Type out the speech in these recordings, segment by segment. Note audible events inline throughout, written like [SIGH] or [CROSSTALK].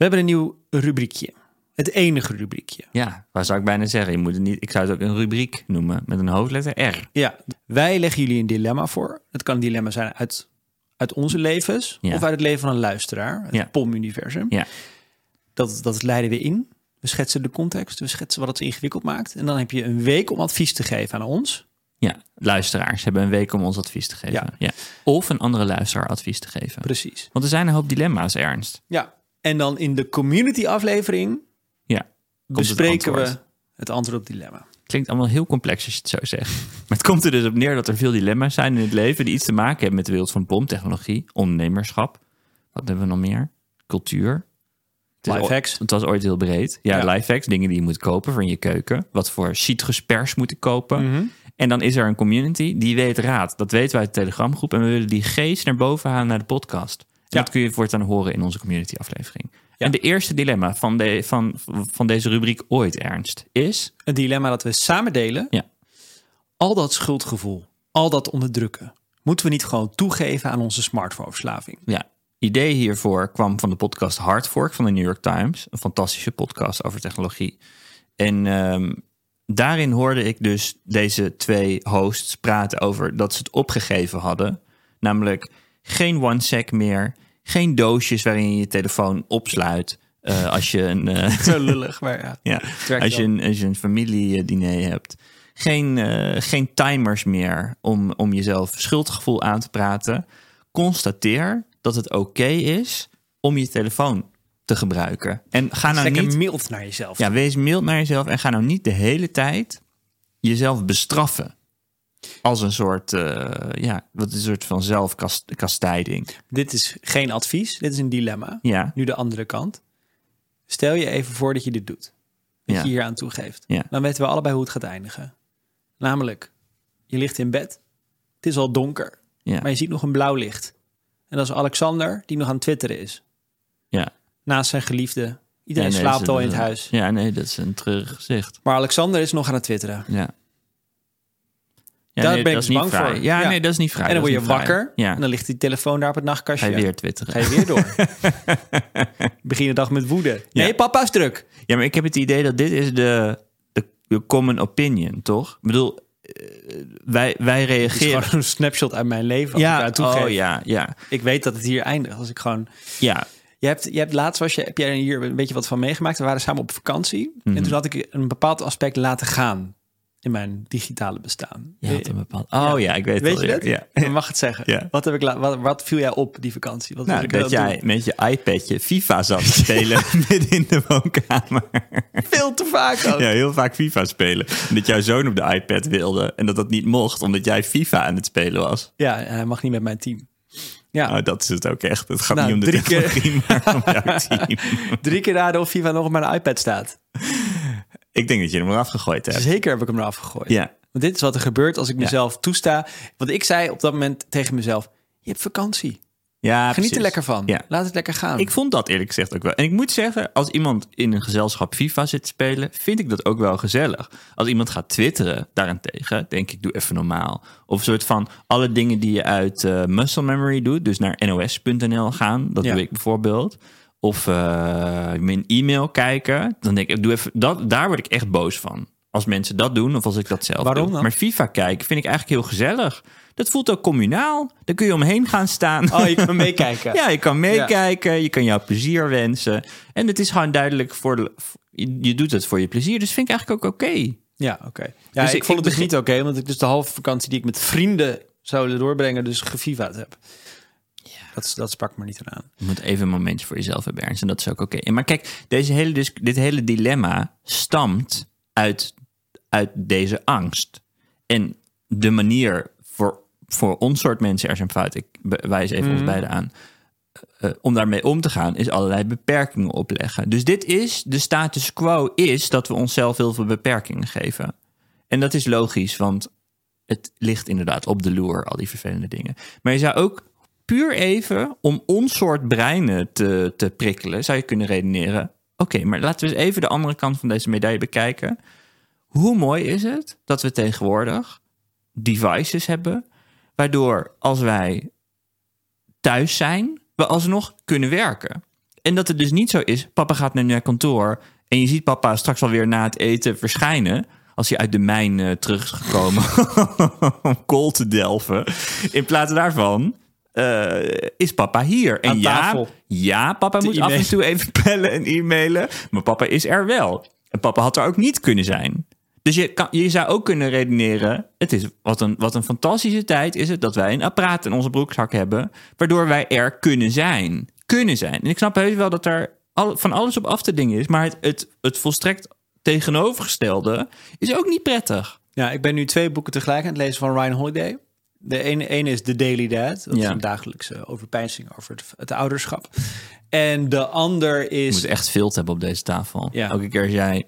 We hebben een nieuw rubriekje. Het enige rubriekje. Ja, waar zou ik bijna zeggen? Je moet het niet, ik zou het ook een rubriek noemen met een hoofdletter R. Ja, wij leggen jullie een dilemma voor. Het kan een dilemma zijn uit, uit onze levens Ja. of uit het leven van een luisteraar, het Ja. POM-universum. Ja. Dat, dat leiden we in. We schetsen de context, we schetsen wat het ingewikkeld maakt. En dan heb je een week om advies te geven aan ons. Ja, luisteraars hebben een week om ons advies te geven. Ja. Ja. Of een andere luisteraar advies te geven. Precies. Want er zijn een hoop dilemma's, Ernst. Ja. En dan in de community-aflevering Ja. het bespreken we het antwoord op dilemma. Klinkt allemaal heel complex als je het zo zegt. [LAUGHS] Maar het komt er dus op neer dat er veel dilemma's zijn in het leven die iets te maken hebben met de wereld van pomtechnologie, ondernemerschap. Wat hebben we nog meer? Cultuur. Lifehacks. Het was ooit heel breed. Ja, Ja. lifehacks, dingen die je moet kopen voor in je keuken. Wat voor citruspers moet ik kopen. Mhm. En dan is er een community die weet raad. Dat weten wij uit de Telegramgroep. En we willen die geest naar boven halen naar de podcast. Ja. dat kun je voortaan horen in onze community aflevering. En de eerste dilemma van, de, van, van deze rubriek ooit, Ernst, is... Een dilemma dat we samen delen. Ja. Al dat schuldgevoel, al dat onderdrukken, moeten we niet gewoon toegeven aan onze smartphoneverslaving? Ja, idee hiervoor kwam van de podcast Hard Fork van de New York Times. Een fantastische podcast over technologie. En ehm, daarin hoorde ik dus deze twee hosts praten over dat ze het opgegeven hadden. Namelijk geen one-sec meer, geen doosjes waarin je je telefoon opsluit. eh, als je een, eh, [LAUGHS] Zo lullig, maar ja. [LAUGHS] als je een, als je een familiediner hebt. Geen, eh, geen timers meer om, om jezelf schuldgevoel aan te praten. Constateer dat het oké is om je telefoon te gebruiken. En ga nou niet... mild naar jezelf. Ja, wees mild naar jezelf en ga nou niet de hele tijd jezelf bestraffen. Als een soort, eh, ja, wat een soort van zelfkastijding. Dit is geen advies, dit is een dilemma. Ja, Nu de andere kant. Stel je even voor dat je dit doet. Dat Ja. je hier aan toegeeft. Ja. Dan weten we allebei hoe het gaat eindigen. Namelijk, je ligt in bed. Het is al donker. ja, Maar je ziet nog een blauw licht. En dat is Alexander die nog aan het twitteren is. ja. Naast zijn geliefde. Iedereen Ja, nee, slaapt al in het huis. Ja, nee, dat is een treurig gezicht. Maar Alexander is nog aan het twitteren. Ja. Ja, Daar nee, ben ik dus niet bang vrij. voor. Ja, Ja. nee, dat is niet vrij. en dan word je wakker. Ja, En dan ligt die telefoon daar op het nachtkastje. ga je weer twitteren. Ga je weer door. [LAUGHS] Begin de dag met woede. Nee, papa is druk. Ja, maar ik heb het idee dat dit is de, de, de common opinion, toch? Ik bedoel, eh, wij, wij Het is reageren... gewoon een snapshot uit mijn leven. Als ik Ja, toegeef. oh ja, ja, Ik weet dat het hier eindigt. Als ik gewoon... ja. Je hebt, je hebt laatst was je, heb jij hier een beetje wat van meegemaakt. We waren samen op vakantie. Mhm. En toen had ik een bepaald aspect laten gaan in mijn digitale bestaan. Je had een bepaald... Oh ja, ik weet, Weet het je dat? Ja. Je mag het zeggen. Ja. Wat, heb ik la- wat, wat viel jij op die vakantie? Wat Nou, ik dat jij doen? met je iPadje FIFA zat te spelen [LAUGHS] [LAUGHS] midden in de woonkamer. Veel te vaak ook. Ja, heel vaak FIFA spelen. En dat jouw zoon op de iPad wilde en dat dat niet mocht, omdat jij FIFA aan het spelen was. Ja, en hij mag niet met mijn team. Ja, Nou, dat is het ook echt. Het gaat Nou, niet om de drie keer- maar om jouw [LAUGHS] team. drie keer raden of FIFA nog op mijn iPad staat. Ik denk dat je hem eraf gegooid hebt. Zeker heb ik hem eraf gegooid. Ja. Want dit is wat er gebeurt als ik mezelf toesta. Want ik zei op dat moment tegen mezelf... Je hebt vakantie. Ja, Geniet precies. er lekker van. Ja. Laat het lekker gaan. Ik vond dat eerlijk gezegd ook wel. En ik moet zeggen, als iemand in een gezelschap FIFA zit te spelen, vind ik dat ook wel gezellig. Als iemand gaat twitteren daarentegen, denk ik, doe even normaal. Of een soort van alle dingen die je uit eh, muscle memory doet, dus naar nos.nl gaan, dat Ja. doe ik bijvoorbeeld. Of eh, mijn e-mail kijken, dan denk ik, doe even, dat, daar word ik echt boos van. Als mensen dat doen, of als ik dat zelf Waarom doe. dan? Maar FIFA kijken vind ik eigenlijk heel gezellig. Dat voelt ook communaal. Dan kun je omheen gaan staan. Oh, je kan meekijken. [LAUGHS] Ja, je kan meekijken, je kan jou plezier wensen. En het is gewoon duidelijk voor de, je, doet het voor je plezier, dus vind ik eigenlijk ook oké. Ja, oké. Ja, Dus ik, ik- vond het dus niet oké, omdat ik dus de halve vakantie die ik met vrienden zou willen doorbrengen, dus gefivaat heb. Dat, dat sprak me niet aan. Je moet even een momentje voor jezelf hebben, Ernst, en dat is ook oké. Maar kijk, deze hele dit hele dilemma stamt uit, uit deze angst. En de manier voor, voor ons soort mensen, er zijn fout, ik wijs even ons beiden aan, eh, om daarmee om te gaan, is allerlei beperkingen opleggen. Dus dit is, de status quo is dat we onszelf heel veel beperkingen geven. En dat is logisch, want het ligt inderdaad op de loer, al die vervelende dingen. Maar je zou ook puur even om ons soort breinen te, te prikkelen, zou je kunnen redeneren. Oké, maar laten we eens even de andere kant van deze medaille bekijken. Hoe mooi is het dat we tegenwoordig devices hebben, waardoor als wij thuis zijn, we alsnog kunnen werken. En dat het dus niet zo is, papa gaat naar kantoor en je ziet papa straks alweer na het eten verschijnen. Als hij uit de mijn eh, terug is gekomen [LAUGHS] om kool te delven. In plaats daarvan eh, is papa hier. En ja, ja, papa moet af en toe even [LAUGHS] bellen en e-mailen. Maar papa is er wel. En papa had er ook niet kunnen zijn. Dus je, kan, je zou ook kunnen redeneren... Het is, wat, een, wat een fantastische tijd is het dat wij een apparaat in onze broekzak hebben... waardoor wij er kunnen zijn. Kunnen zijn. En ik snap heus wel dat er al, van alles op af te dingen is... maar het, het, het volstrekt tegenovergestelde is ook niet prettig. Ja, ik ben nu twee boeken tegelijk aan het lezen van Ryan Holiday. De ene, ene is The Daily Dad. Dat is een dagelijkse overpeinzing over het, het ouderschap. En de ander Je is... moet echt veel hebben op deze tafel. Ja. Elke keer als jij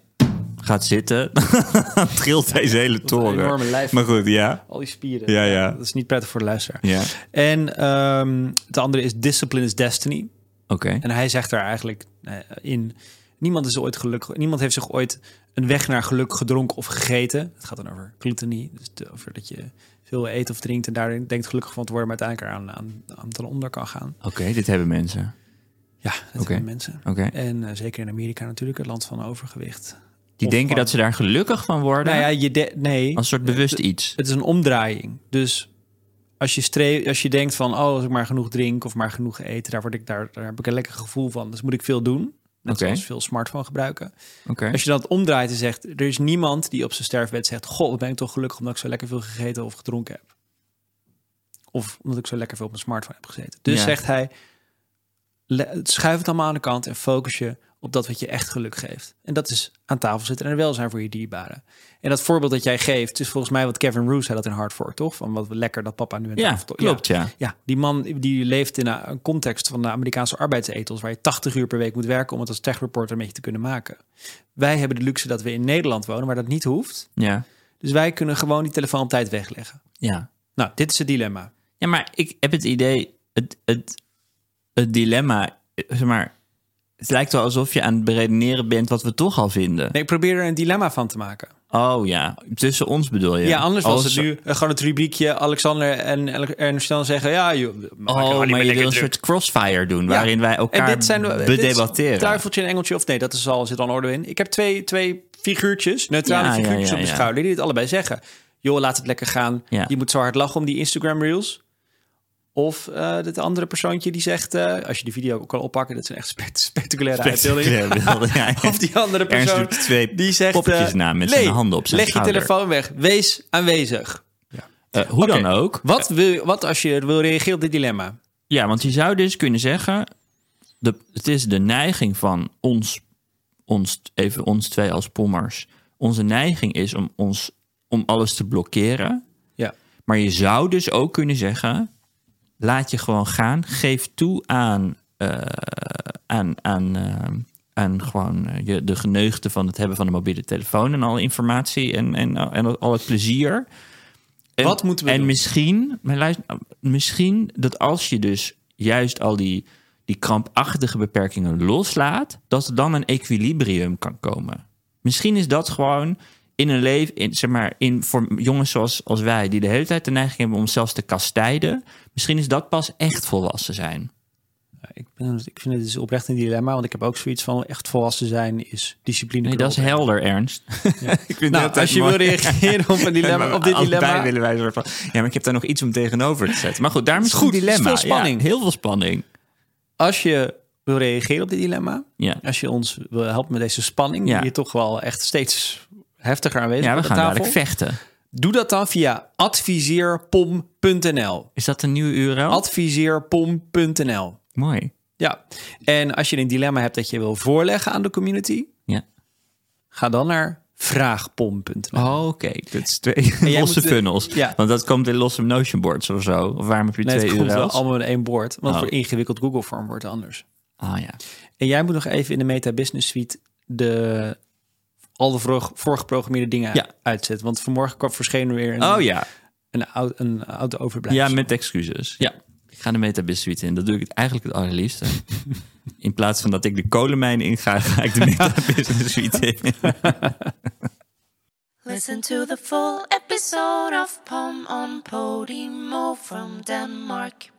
gaat zitten, [LAUGHS] trilt deze hele een toren. enorme lijf. Maar goed, ja. Al die spieren. Ja, ja. Dat is niet prettig voor de luisteraar. Ja, En ehm het andere is Discipline is Destiny. oké. En hij zegt daar eigenlijk eh, in... Niemand is ooit gelukkig. Niemand heeft zich ooit een weg naar geluk gedronken of gegeten. Het gaat dan over gluttony. Dus de- over dat je veel eet of drinkt en daar denkt gelukkig van te worden, maar uiteindelijk aan, aan, aan ten onder kan gaan. Oké, dit hebben mensen. Ja, dat zijn mensen. Oké. En eh, zeker in Amerika natuurlijk, het land van overgewicht. Die denken dat ze daar gelukkig van worden. Nou ja, je de- nee. als een soort bewust iets. Het is een omdraaiing. Dus als je, streef, als je denkt van, oh, als ik maar genoeg drink of maar genoeg eten, daar, word ik, daar, daar heb ik een lekker gevoel van. Dus moet ik veel doen. Net Oké. zoals veel smartphone gebruiken. Als je dat omdraait en zegt, er is niemand die op zijn sterfbed zegt, goh, wat ben ik toch gelukkig omdat ik zo lekker veel gegeten of gedronken heb. Of omdat ik zo lekker veel op mijn smartphone heb gezeten. Dus Ja. zegt hij, schuif het allemaal aan de kant en focus je op dat wat je echt geluk geeft. En dat is aan tafel zitten en er welzijn voor je dierbaren. En dat voorbeeld dat jij geeft, is volgens mij wat Kevin Roos zei dat in Hard Fork, toch? Van wat lekker dat papa nu aan Ja, tafel... klopt, ja. Ja, die man die leeft in een context van de Amerikaanse arbeidsethos... waar je 80 uur per week moet werken om het als tech-reporter een beetje te kunnen maken. Wij hebben de luxe dat we in Nederland wonen, waar dat niet hoeft. Ja. Dus wij kunnen gewoon die telefoon op tijd wegleggen. Ja. Nou, dit is het dilemma. Ja, maar ik heb het idee, het, het, het dilemma, eh, zeg maar, het lijkt wel alsof je aan het beredeneren bent wat we toch al vinden. Nee, ik probeer er een dilemma van te maken. Oh ja, tussen ons bedoel je? Ja, anders was Als- het nu eh, gewoon het rubriekje Alexander en Ernst zeggen... ja, joh, Oh, maar je wil een soort crossfire doen, waarin wij elkaar en dit zijn bedebatteren. Duiveltje en engeltje of nee, dat is al, zit al in orde in. Ik heb twee, twee figuurtjes, neutrale figuurtjes op de schouder... die dit allebei zeggen. Joh, laat het lekker gaan. Ja. Je moet zo hard lachen om die Instagram reels. Of eh het andere persoontje die zegt... eh, als je die video ook kan oppakken... dat zijn echt spect- spectaculaire uitbeeldingen. Ja, ja. Of die andere persoon twee die zegt... poppetjes eh, na met zijn handen op zijn leg schouder. je telefoon weg. Wees aanwezig. Eh, hoe dan ook. Wat, wil, wat als je wil reageren op dit dilemma? Ja, want je zou dus kunnen zeggen... De, het is de neiging van ons, ons, even ons twee als pommers. Onze neiging is om, ons, om alles te blokkeren. Ja. Maar je zou dus ook kunnen zeggen... laat je gewoon gaan. Geef toe aan, eh, aan, aan, eh, aan gewoon eh, je, de geneugde van het hebben van een mobiele telefoon... en alle informatie en, en, en al het plezier... En, Wat moeten we en doen? misschien, maar luister, misschien dat als je dus juist al die, die krampachtige beperkingen loslaat, dat er dan een equilibrium kan komen. Misschien is dat gewoon in een leven, in, zeg maar, in, voor jongens zoals als wij, die de hele tijd de neiging hebben om onszelf te kastijden, misschien is dat pas echt volwassen zijn. Ik, ben, ik vind het dus oprecht een dilemma, want ik heb ook zoiets van echt volwassen zijn is discipline. Nee, dat is helder, Ernst. [LAUGHS] ik vind Nou, als je wil reageren op, een [LAUGHS] dilemma, op dit dilemma, willen wij soort van. Ja, maar ik heb daar nog iets om tegenover te zetten. Maar goed, daarom is Het is goed, is dilemma. veel spanning. Ja, heel veel spanning. als je wil reageren op dit dilemma, Ja. als je ons wil helpen met deze spanning, Ja. die hier toch wel echt steeds heftiger aanwezig Ja, we op de gaan tafel, dadelijk vechten. doe dat dan via adviseerpom.nl. Is dat een nieuwe URL? Adviseerpom.nl. Mooi. Ja, en als je een dilemma hebt dat je wil voorleggen aan de community, Ja. ga dan naar vraagpom.nl. Oh, oké. Dat is twee jij [LAUGHS] losse moet de- funnels. ja. Want dat komt in losse Notion boards of zo. Of waarom heb je Nee, het twee komt wel URL's? allemaal in één bord. Want Oh. voor ingewikkeld Google Form wordt het anders. Ah ja. En jij moet nog even in de Meta Business Suite de, al de voor, voorgeprogrammeerde dingen Ja. uitzetten. Want vanmorgen kwam verscheen er weer een, Oh ja. een, oud, een oude overblijfsel. Ja, met excuses. Ja. Ik ga de Metabis suite in. Dat doe ik het eigenlijk het allerliefste. [LAUGHS] In plaats van dat ik de kolenmijn inga, ga ik de [LAUGHS] Metabis suite in. Listen to the full episode of Pom on Podimo from Denmark.